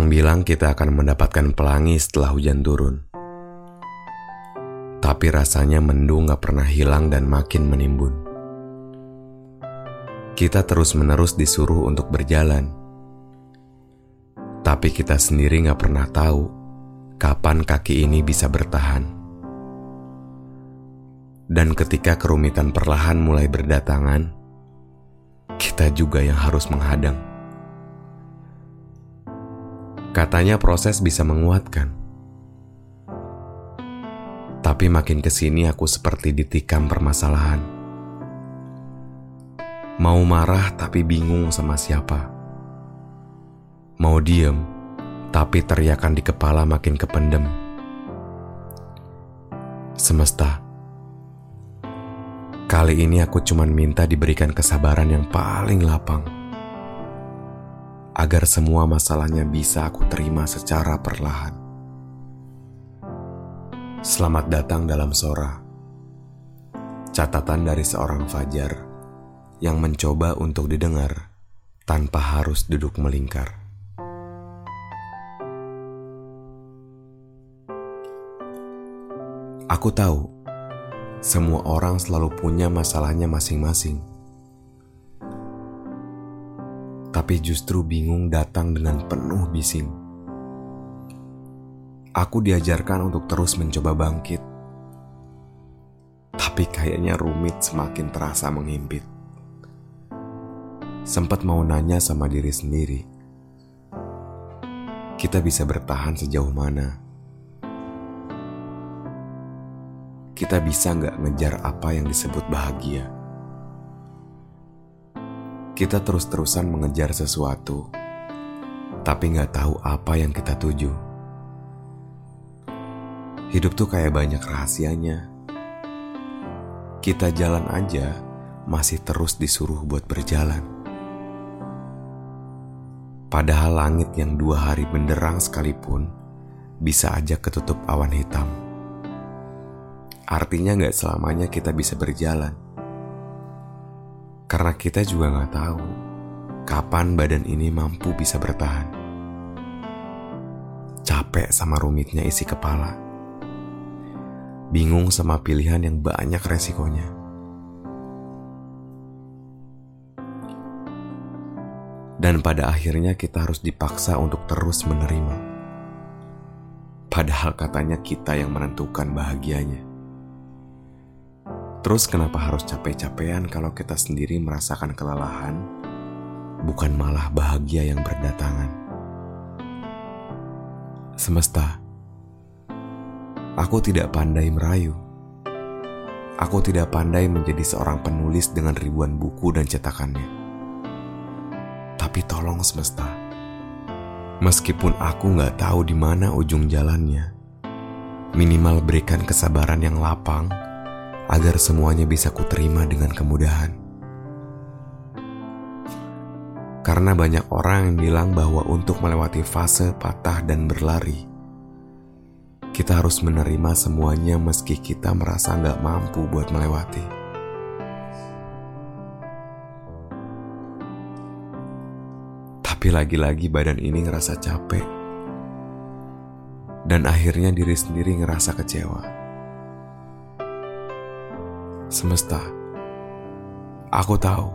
Orang bilang kita akan mendapatkan pelangi setelah hujan turun. Tapi rasanya mendung gak pernah hilang dan makin menimbun. Kita terus-menerus disuruh untuk berjalan. Tapi kita sendiri gak pernah tahu kapan kaki ini bisa bertahan. Dan ketika kerumitan perlahan mulai berdatangan, kita juga yang harus menghadang. Katanya proses bisa menguatkan. Tapi makin ke sini aku seperti ditikam permasalahan. Mau marah tapi bingung sama siapa. Mau diem, tapi teriakan di kepala makin kependem. Semesta. Kali ini aku cuman minta diberikan kesabaran yang paling lapang agar semua masalahnya bisa aku terima secara perlahan. Selamat datang dalam Sora. Catatan dari seorang Fajar yang mencoba untuk didengar tanpa harus duduk melingkar. Aku tahu semua orang selalu punya masalahnya masing-masing tapi justru bingung datang dengan penuh bising. Aku diajarkan untuk terus mencoba bangkit, tapi kayaknya rumit semakin terasa menghimpit. Sempat mau nanya sama diri sendiri, kita bisa bertahan sejauh mana? Kita bisa nggak ngejar apa yang disebut bahagia? Kita terus-terusan mengejar sesuatu, tapi nggak tahu apa yang kita tuju. Hidup tuh kayak banyak rahasianya. Kita jalan aja, masih terus disuruh buat berjalan. Padahal langit yang dua hari benderang sekalipun bisa aja ketutup awan hitam. Artinya nggak selamanya kita bisa berjalan karena kita juga nggak tahu kapan badan ini mampu bisa bertahan. Capek sama rumitnya isi kepala. Bingung sama pilihan yang banyak resikonya. Dan pada akhirnya kita harus dipaksa untuk terus menerima. Padahal katanya kita yang menentukan bahagianya. Terus kenapa harus capek-capean kalau kita sendiri merasakan kelelahan, bukan malah bahagia yang berdatangan? Semesta, aku tidak pandai merayu. Aku tidak pandai menjadi seorang penulis dengan ribuan buku dan cetakannya. Tapi tolong semesta, meskipun aku nggak tahu di mana ujung jalannya, minimal berikan kesabaran yang lapang agar semuanya bisa kuterima dengan kemudahan. Karena banyak orang yang bilang bahwa untuk melewati fase patah dan berlari, kita harus menerima semuanya meski kita merasa nggak mampu buat melewati. Tapi lagi-lagi badan ini ngerasa capek. Dan akhirnya diri sendiri ngerasa kecewa. Semesta, aku tahu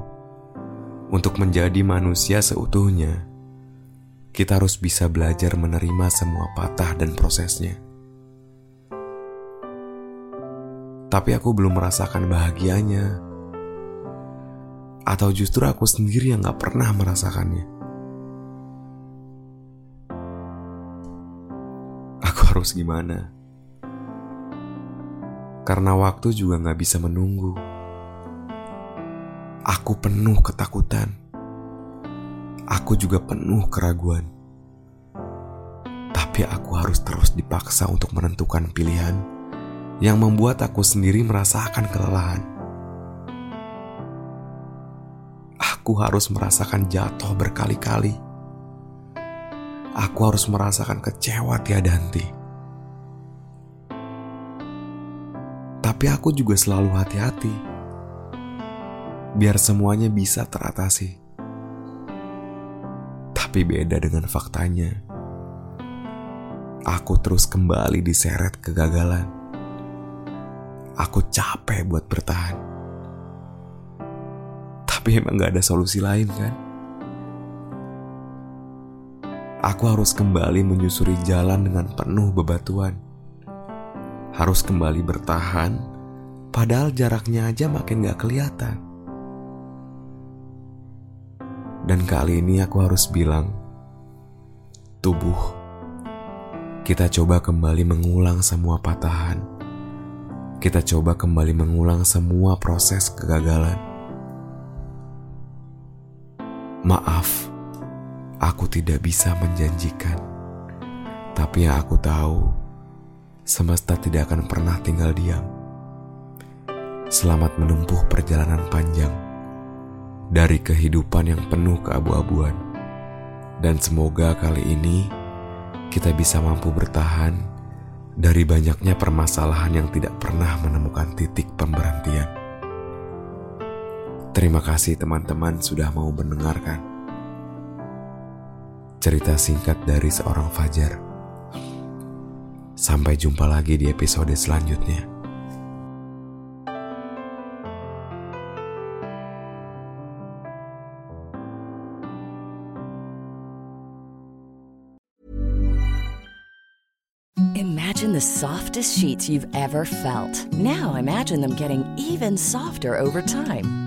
untuk menjadi manusia seutuhnya, kita harus bisa belajar menerima semua patah dan prosesnya. Tapi aku belum merasakan bahagianya. Atau justru aku sendiri yang gak pernah merasakannya. Aku harus gimana? Karena waktu juga gak bisa menunggu. Aku penuh ketakutan aku juga penuh keraguan. Tapi aku harus terus dipaksa untuk menentukan pilihan yang membuat aku sendiri merasakan kelelahan. Aku harus merasakan jatuh berkali-kali. Aku harus merasakan kecewa tiada henti. Tapi aku juga selalu hati-hati biar semuanya bisa teratasi. Tapi beda dengan faktanya. Aku terus kembali diseret kegagalan. Aku capek buat bertahan. Tapi emang gak ada solusi lain kan? Aku harus kembali menyusuri jalan dengan penuh bebatuan. Harus kembali bertahan, padahal jaraknya aja makin gak kelihatan. Dan kali ini aku harus bilang, tubuh, kita coba kembali mengulang semua patahan. Kita coba kembali mengulang semua proses kegagalan. Maaf, aku tidak bisa menjanjikan. Tapi yang aku tahu, semesta tidak akan pernah tinggal diam. Selamat menempuh perjalanan panjang dari kehidupan yang penuh keabu-abuan. Dan semoga kali ini kita bisa mampu bertahan dari banyaknya permasalahan yang tidak pernah menemukan titik pemberhentian. Terima kasih teman-teman sudah mau mendengarkan cerita singkat dari seorang Fajar. Sampai jumpa lagi di episode selanjutnya. Imagine the softest sheets you've ever felt. Now imagine them getting even softer over time.